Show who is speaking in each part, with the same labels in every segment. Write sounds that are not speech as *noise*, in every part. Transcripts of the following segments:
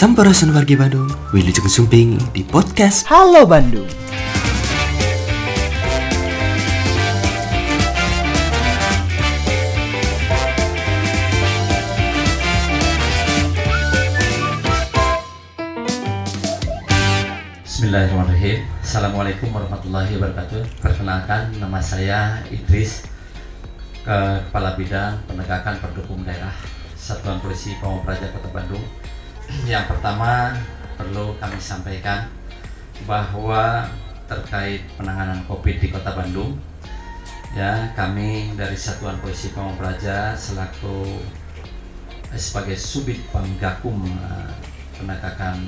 Speaker 1: Sampurasun wargi Bandung, Wilujeng Sumping di podcast.
Speaker 2: Halo Bandung.
Speaker 3: Bismillahirrahmanirrahim. Assalamualaikum warahmatullahi wabarakatuh. Perkenalkan nama saya Idris ke Kepala Bidang Penegakan Perhukum Daerah Satuan Polisi Pamung Praja Kota Bandung Yang pertama perlu kami sampaikan bahwa terkait penanganan COVID di Kota Bandung ya kami dari Satuan Polisi Pamung Praja selaku eh, sebagai Subit Panggakum eh, penegakan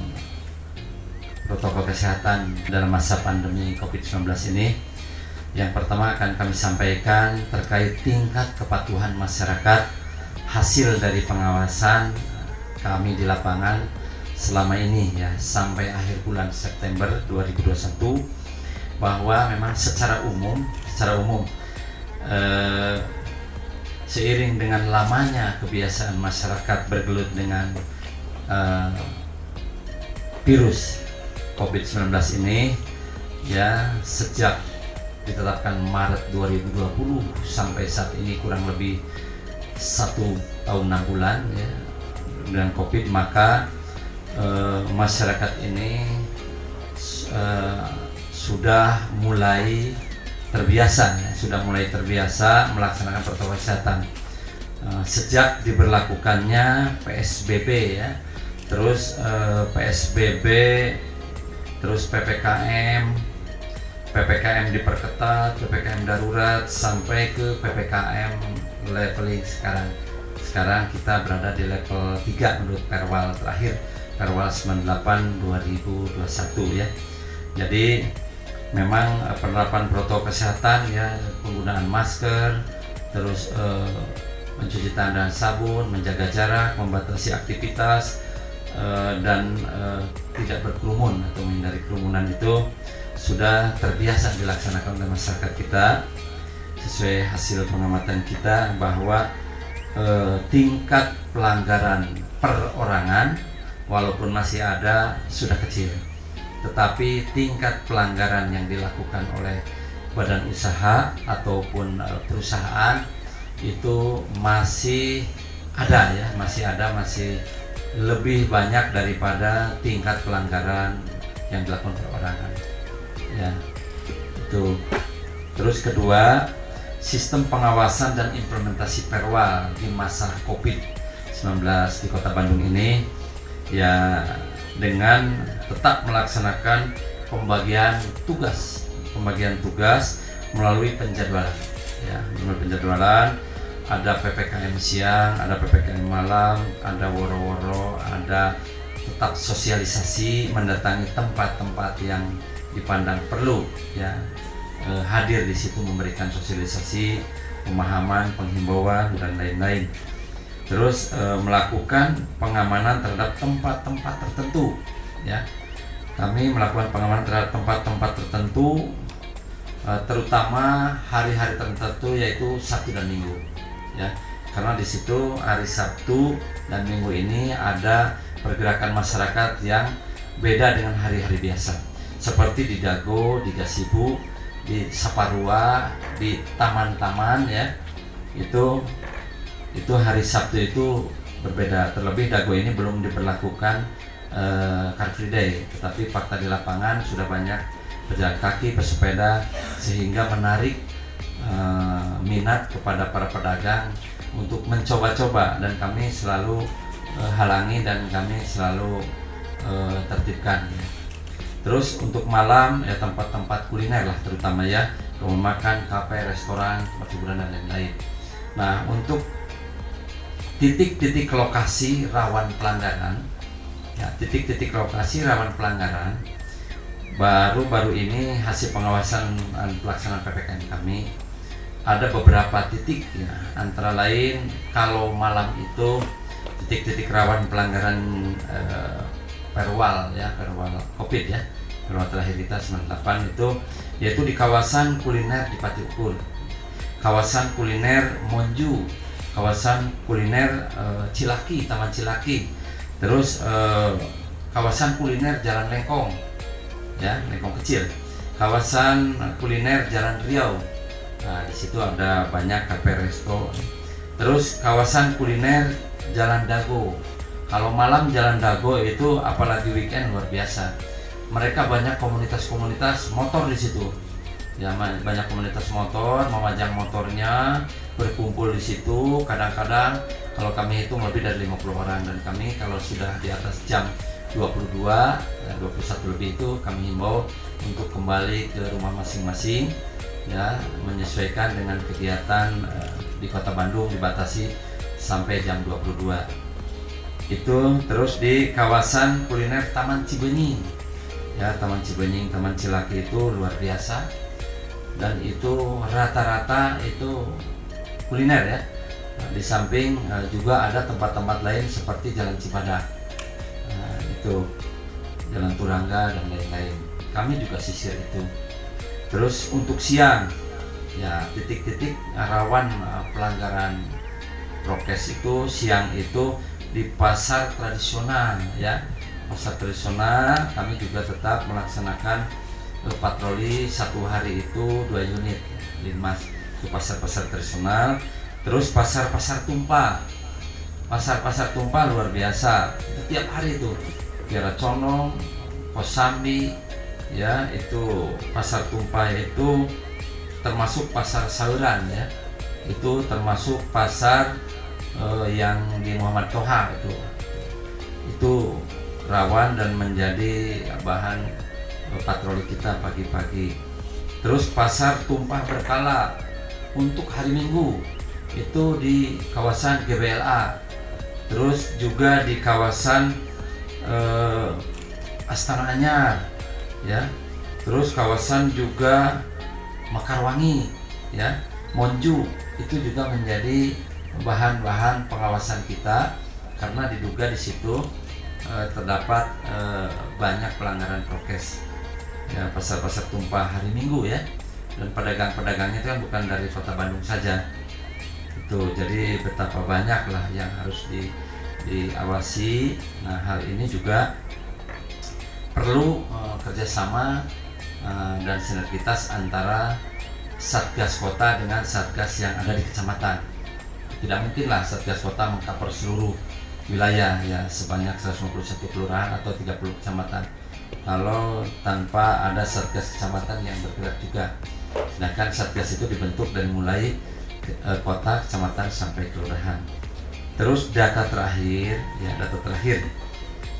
Speaker 3: protokol kesehatan dalam masa pandemi COVID-19 ini. Yang pertama akan kami sampaikan terkait tingkat kepatuhan masyarakat hasil dari pengawasan kami di lapangan selama ini ya sampai akhir bulan September 2021 bahwa memang secara umum secara umum eh, seiring dengan lamanya kebiasaan masyarakat bergelut dengan eh, virus COVID-19 ini ya sejak ditetapkan Maret 2020 sampai saat ini kurang lebih satu tahun enam bulan ya dengan COVID maka eh, masyarakat ini eh, sudah mulai terbiasa ya, sudah mulai terbiasa melaksanakan protokol kesehatan. Eh, sejak diberlakukannya PSBB ya terus eh, PSBB terus PPKM PPKM diperketat PPKM darurat sampai ke PPKM leveling sekarang sekarang kita berada di level 3 menurut Perwal terakhir Perwal 98 2021 ya. Jadi memang eh, penerapan protokol kesehatan ya penggunaan masker terus eh, mencuci tangan dan sabun menjaga jarak membatasi aktivitas eh, dan eh, tidak berkerumun atau menghindari kerumunan itu sudah terbiasa dilaksanakan oleh masyarakat kita sesuai hasil pengamatan kita bahwa eh, tingkat pelanggaran perorangan walaupun masih ada sudah kecil. Tetapi tingkat pelanggaran yang dilakukan oleh badan usaha ataupun eh, perusahaan itu masih ada ya masih ada masih lebih banyak daripada tingkat pelanggaran yang dilakukan perorangan. Ya itu. Terus kedua sistem pengawasan dan implementasi perwal di masa covid 19 di kota Bandung ini ya dengan tetap melaksanakan pembagian tugas pembagian tugas melalui penjadwalan ya melalui penjadwalan. Ada PPKM siang, ada PPKM malam, ada woro-woro, ada tetap sosialisasi mendatangi tempat-tempat yang dipandang perlu ya eh, hadir di situ memberikan sosialisasi, pemahaman, penghimbauan dan lain-lain. Terus eh, melakukan pengamanan terhadap tempat-tempat tertentu ya. Kami melakukan pengamanan terhadap tempat-tempat tertentu eh, terutama hari-hari tertentu yaitu Sabtu dan Minggu ya karena di situ hari Sabtu dan Minggu ini ada pergerakan masyarakat yang beda dengan hari-hari biasa seperti di Dago, di Gasibu, di Saparua, di taman-taman ya. Itu itu hari Sabtu itu berbeda. Terlebih Dago ini belum diberlakukan uh, Car Free Day. Tetapi fakta di lapangan sudah banyak pejalan kaki pesepeda sehingga menarik uh, minat kepada para pedagang untuk mencoba-coba. Dan kami selalu uh, halangi dan kami selalu tertibkan. Terus untuk malam ya tempat-tempat kuliner lah terutama ya rumah makan, kafe, restoran, tempat hiburan dan lain-lain. Nah untuk titik-titik lokasi rawan pelanggaran, ya titik-titik lokasi rawan pelanggaran baru-baru ini hasil pengawasan dan pelaksanaan ppkm kami ada beberapa titik ya antara lain kalau malam itu titik-titik rawan pelanggaran eh, perwal ya perwal covid ya. Perwal terakhir kita 98 itu yaitu di kawasan kuliner di Pati Ukur kawasan kuliner Monju kawasan kuliner eh, Cilaki Taman Cilaki. Terus eh, kawasan kuliner Jalan Lengkong ya Lengkong kecil. Kawasan kuliner Jalan Riau nah di situ ada banyak kafe resto. Terus kawasan kuliner Jalan Dago kalau malam Jalan Dago itu apalagi weekend luar biasa. Mereka banyak komunitas-komunitas motor di situ. Ya banyak komunitas motor memajang motornya berkumpul di situ. Kadang-kadang kalau kami itu lebih dari 50 orang. Dan kami kalau sudah di atas jam 22 ya 21 lebih itu kami himbau untuk kembali ke rumah masing-masing ya menyesuaikan dengan kegiatan uh, di Kota Bandung dibatasi sampai jam 22 itu terus di kawasan kuliner Taman Cibenying ya Taman Cibenying Taman Cilaki itu luar biasa. Dan itu rata-rata itu kuliner ya. Di samping uh, juga ada tempat-tempat lain seperti Jalan Cibadak nah, itu Jalan Turangga dan lain-lain. Kami juga sisir itu. Terus untuk siang ya titik-titik rawan uh, pelanggaran prokes itu siang itu di pasar tradisional ya. Pasar tradisional kami juga tetap melaksanakan uh, patroli satu hari itu dua unit linmas. Itu pasar-pasar tradisional. Terus pasar-pasar tumpah. Pasar-pasar tumpah luar biasa. Itu tiap hari itu. Kiara Condong Kosambi ya itu pasar tumpah itu termasuk pasar saluran ya. Itu termasuk pasar uh, yang di Muhammad Toha itu. Itu rawan dan menjadi bahan uh, patroli kita pagi-pagi. Terus pasar tumpah berkala untuk hari Minggu. Itu di kawasan GBLA terus juga di kawasan uh, Astana Anyar ya. Terus kawasan juga Makarwangi ya. Monju itu juga menjadi bahan-bahan pengawasan kita karena diduga di situ e, terdapat e, banyak pelanggaran prokes ya pasar-pasar tumpah hari Minggu ya. Dan pedagang-pedagangnya itu kan bukan dari kota Bandung saja. Itu jadi betapa banyak lah yang harus di, diawasi. Nah hal ini juga perlu e, kerjasama Eh, dan sinergitas antara satgas kota dengan satgas yang ada di kecamatan. Tidak mungkinlah satgas kota mengcover seluruh wilayah ya sebanyak 151 kelurahan atau 30 kecamatan. Kalau tanpa ada satgas kecamatan yang bergerak juga. Sedangkan satgas itu dibentuk dari mulai eh, kota, kecamatan sampai kelurahan. Terus data terakhir, ya data terakhir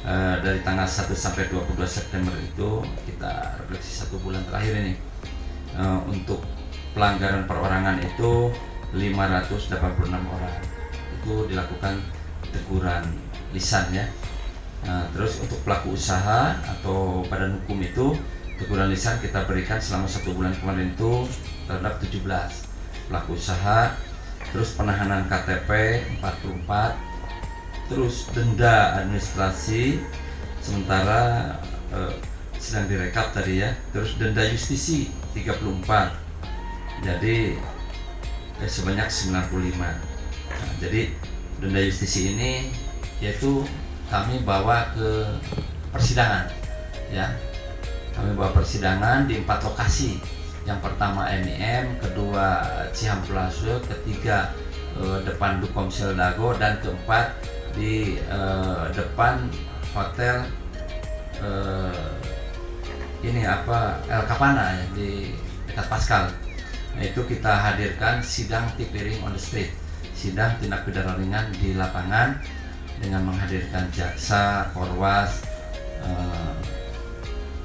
Speaker 3: Eh, dari tanggal 1 sampai 22 September itu kita refleksi satu bulan terakhir ini uh, untuk pelanggaran perorangan itu 586 orang. Itu dilakukan teguran lisan ya. Nah, terus untuk pelaku usaha atau badan hukum itu teguran lisan kita berikan selama satu bulan kemarin itu terhadap 17 pelaku usaha. Terus penahanan KTP 44 terus denda administrasi sementara eh, sedang direkap tadi ya. Terus denda justisi 34 jadi eh, sebanyak 95 nah, jadi denda justisi ini yaitu kami bawa ke persidangan ya. Kami bawa persidangan di empat lokasi. Yang pertama MIM kedua Cihamplasu ketiga eh, depan Dukomsel Dago dan keempat di uh, depan hotel uh, ini apa El Capana ya, di dekat Pascal. Itu kita hadirkan sidang tipiring on the street, sidang tindak pidana ringan di lapangan dengan menghadirkan jaksa, korwas, uh,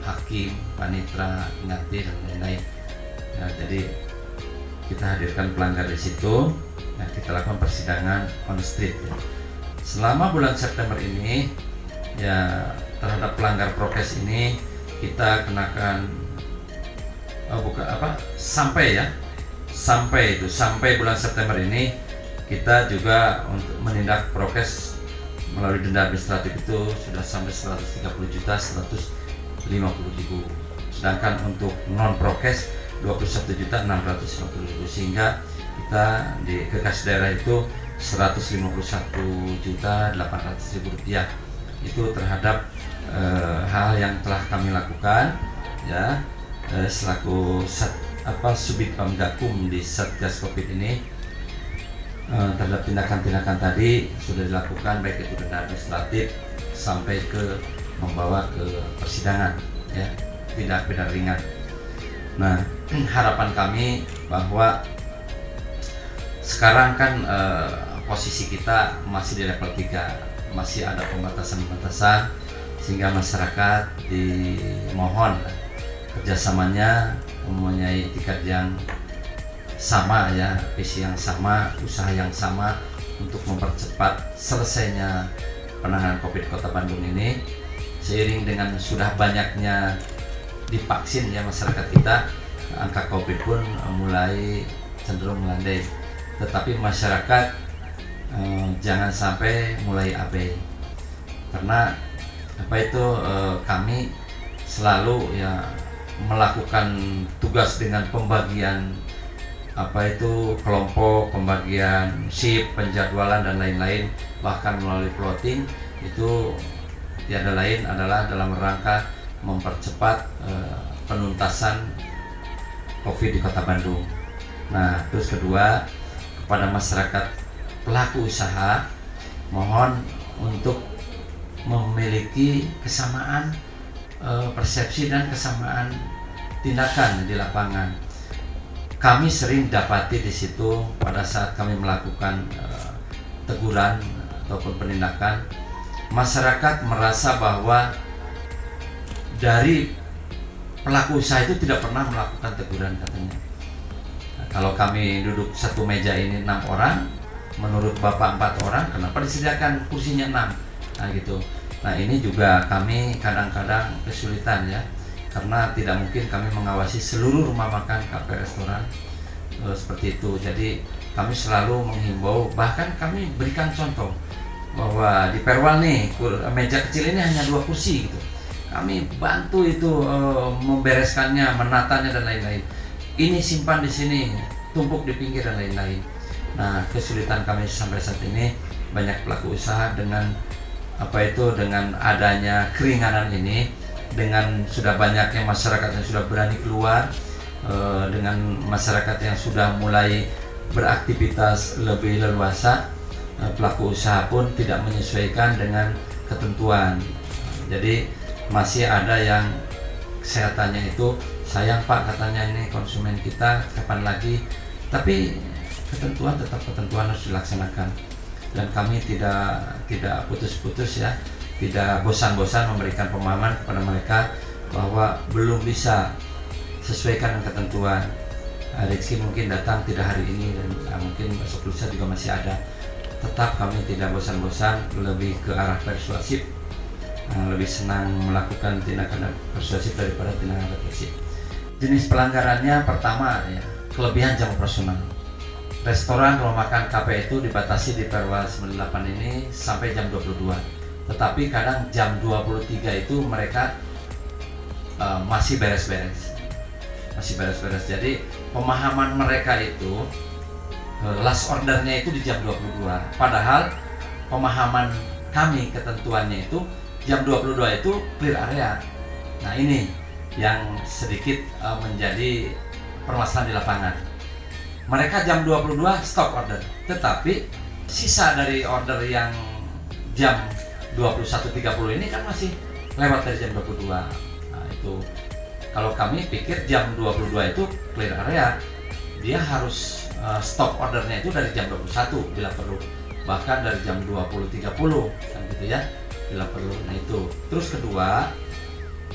Speaker 3: hakim, panitra, pengganti dan lain-lain. Nah, jadi kita hadirkan pelanggar di situ, nah, kita lakukan persidangan on the street. Ya selama bulan September ini ya terhadap pelanggar prokes ini kita kenakan oh bukan apa? Sampai ya. Sampai itu sampai bulan September ini kita juga untuk menindak prokes melalui denda administratif itu sudah sampai 130 juta 150 ribu. Sedangkan untuk non prokes 21 juta 650 ribu. Sehingga kita di kekas daerah itu 151 juta 800 ribu rupiah. Itu terhadap uh, hal yang telah kami lakukan ya uh, selaku sat, apa subit pamdakum di satgas covid ini uh, terhadap tindakan-tindakan tadi sudah dilakukan baik itu denda administratif sampai ke membawa ke persidangan ya tidak beda ringan. Nah *clears throat* harapan kami bahwa sekarang kan uh, posisi kita masih di level 3 masih ada pembatasan-pembatasan sehingga masyarakat dimohon kerjasamanya mempunyai etikat yang sama ya visi yang sama usaha yang sama untuk mempercepat selesainya penanganan COVID Kota Bandung ini. Seiring dengan sudah banyaknya divaksin ya masyarakat kita angka COVID pun mulai cenderung melandai. Tetapi masyarakat eh, jangan sampai mulai abai. Karena apa itu eh, kami selalu ya melakukan tugas dengan pembagian apa itu kelompok pembagian shift penjadwalan dan lain-lain bahkan melalui plotting itu tiada lain adalah dalam rangka mempercepat eh, penuntasan COVID di Kota Bandung. Nah, terus kedua kepada masyarakat pelaku usaha mohon untuk memiliki kesamaan e, persepsi dan kesamaan tindakan di lapangan. Kami sering dapati di situ pada saat kami melakukan e, teguran ataupun penindakan, masyarakat merasa bahwa dari pelaku usaha itu tidak pernah melakukan teguran katanya. Nah, kalau kami duduk satu meja ini enam orang, menurut bapak empat orang, kenapa disediakan kursinya enam? Nah gitu. Nah ini juga kami kadang-kadang kesulitan ya karena tidak mungkin kami mengawasi seluruh rumah makan kafe restoran e, seperti itu. Jadi kami selalu menghimbau bahkan kami berikan contoh bahwa di Perwal nih meja kecil ini hanya dua kursi gitu. Kami bantu itu e, membereskannya, menatanya dan lain-lain. Ini simpan di sini, tumpuk di pinggir dan lain-lain. Nah kesulitan kami sampai saat ini banyak pelaku usaha dengan apa itu dengan adanya keringanan ini dengan sudah banyaknya masyarakat yang sudah berani keluar eh, dengan masyarakat yang sudah mulai beraktivitas lebih leluasa eh, pelaku usaha pun tidak menyesuaikan dengan ketentuan. Jadi masih ada yang kesehatannya itu sayang pak katanya ini konsumen kita kapan lagi? Tapi ketentuan tetap ketentuan harus dilaksanakan dan kami tidak tidak putus-putus ya. Tidak bosan-bosan memberikan pemahaman kepada mereka bahwa belum bisa sesuaikan dengan ketentuan. Uh, rezeki mungkin datang tidak hari ini dan uh, mungkin besok lusa juga masih ada. Tetap kami tidak bosan-bosan lebih ke arah persuasif. Uh, lebih senang melakukan tindakan persuasif daripada tindakan represif. Jenis pelanggarannya pertama ya kelebihan jam operasional Restoran rumah makan kafe itu dibatasi di Perwa 98 ini sampai jam 22. Tetapi kadang jam 23 itu mereka uh, masih beres-beres. Masih beres-beres. Jadi pemahaman mereka itu uh, last ordernya itu di jam 22. Padahal pemahaman kami ketentuannya itu jam 22 itu clear area. Nah, ini yang sedikit uh, menjadi permasalahan di lapangan mereka jam 22 stop order. Tetapi sisa dari order yang jam 21.30 ini kan masih lewat dari jam 22 nah itu. Kalau kami pikir jam 22 itu clear area. Dia harus uh, stop ordernya itu dari jam 21 bila perlu. Bahkan dari jam 20.30 kan gitu ya bila perlu. Nah itu. Terus kedua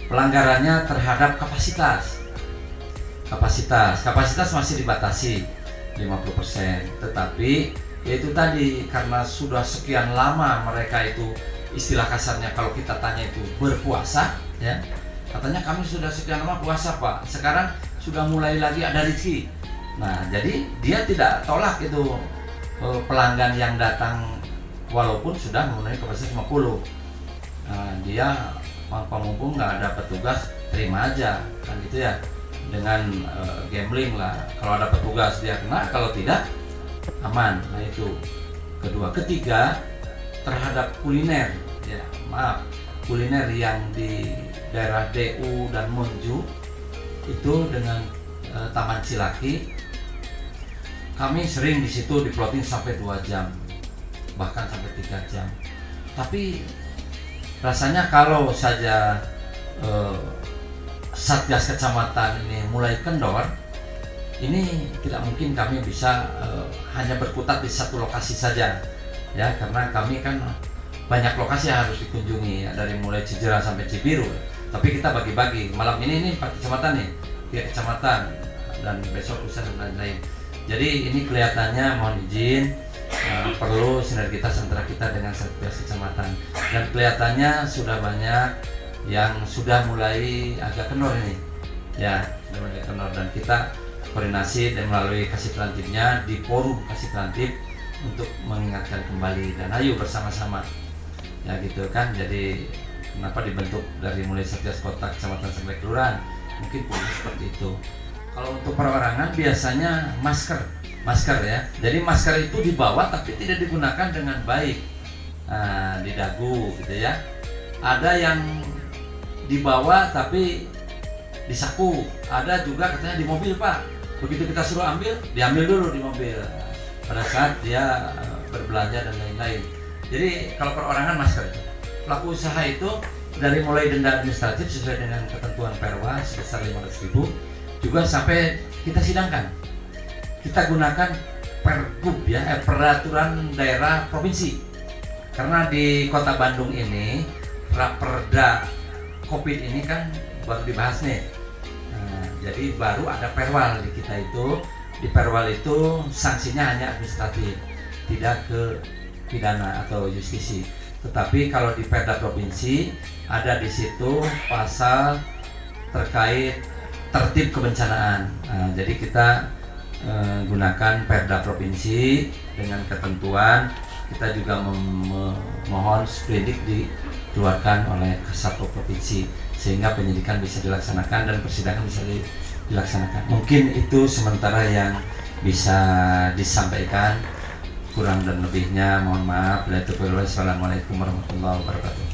Speaker 3: pelanggarannya terhadap kapasitas. Kapasitas. Kapasitas masih dibatasi 50% tetapi yaitu tadi karena sudah sekian lama mereka itu istilah kasarnya kalau kita tanya itu berpuasa ya katanya kami sudah sekian lama puasa pak. Sekarang sudah mulai lagi ada rezeki. Nah jadi dia tidak tolak itu eh, pelanggan yang datang walaupun sudah memenuhi kapasitas 50 nah, dia mumpung nggak ada petugas terima aja kan gitu ya dengan uh, gambling lah. Kalau ada petugas dia kena kalau tidak aman. Nah itu. Kedua. Ketiga terhadap kuliner. Ya maaf. Kuliner yang di daerah DU dan Monju itu dengan eh, Taman Cilaki kami sering di situ diploting sampai dua jam. Bahkan sampai tiga jam. Tapi rasanya kalau saja eh, satgas kecamatan ini mulai kendor ini tidak mungkin kami bisa eh, hanya berkutat di satu lokasi saja. Ya karena kami kan banyak lokasi yang harus dikunjungi ya, dari mulai Cijera sampai Cibiru. Tapi kita bagi-bagi malam ini ini empat kecamatan nih tiga kecamatan dan besok dan lain-lain. Jadi ini kelihatannya mohon izin uh, perlu sinergitas antara kita dengan satgas kecamatan. Dan kelihatannya sudah banyak yang sudah mulai agak kendor ini. Ya sudah mulai kendor dan kita koordinasi dan melalui kasih terantipnya di forum kasih terantip untuk mengingatkan kembali. Dan ayo bersama-sama. Ya gitu kan? Jadi kenapa dibentuk dari mulai satgas kota kecamatan sampai kelurahan? Mungkin perlu seperti itu. Kalau untuk perorangan biasanya masker, masker ya. Jadi masker itu dibawa tapi tidak digunakan dengan baik. Nah, di dagu gitu ya. Ada yang dibawa tapi di saku, ada juga katanya di mobil pak. Begitu kita suruh ambil, diambil dulu di mobil. Pada saat dia eh, berbelanja dan lain-lain. Jadi kalau perorangan masker. Pelaku usaha itu dari mulai denda administratif sesuai dengan ketentuan perwa sebesar 500 ribu juga sampai kita sidangkan kita gunakan pergub ya eh, peraturan daerah provinsi karena di kota Bandung ini raperda covid ini kan baru dibahas nih. Nah, jadi baru ada perwal di kita itu. Di perwal itu sanksinya hanya administratif tidak ke pidana atau justisi. Tetapi kalau di perda provinsi ada di situ pasal terkait tertib kebencanaan. Nah, jadi kita eh, gunakan Perda provinsi dengan ketentuan. Kita juga memohon sprindik dikeluarkan oleh Kasatpol provinsi sehingga penyidikan bisa dilaksanakan dan persidangan bisa dilaksanakan. Mungkin itu sementara yang bisa disampaikan kurang dan lebihnya mohon maaf. Assalamualaikum warahmatullahi wabarakatuh.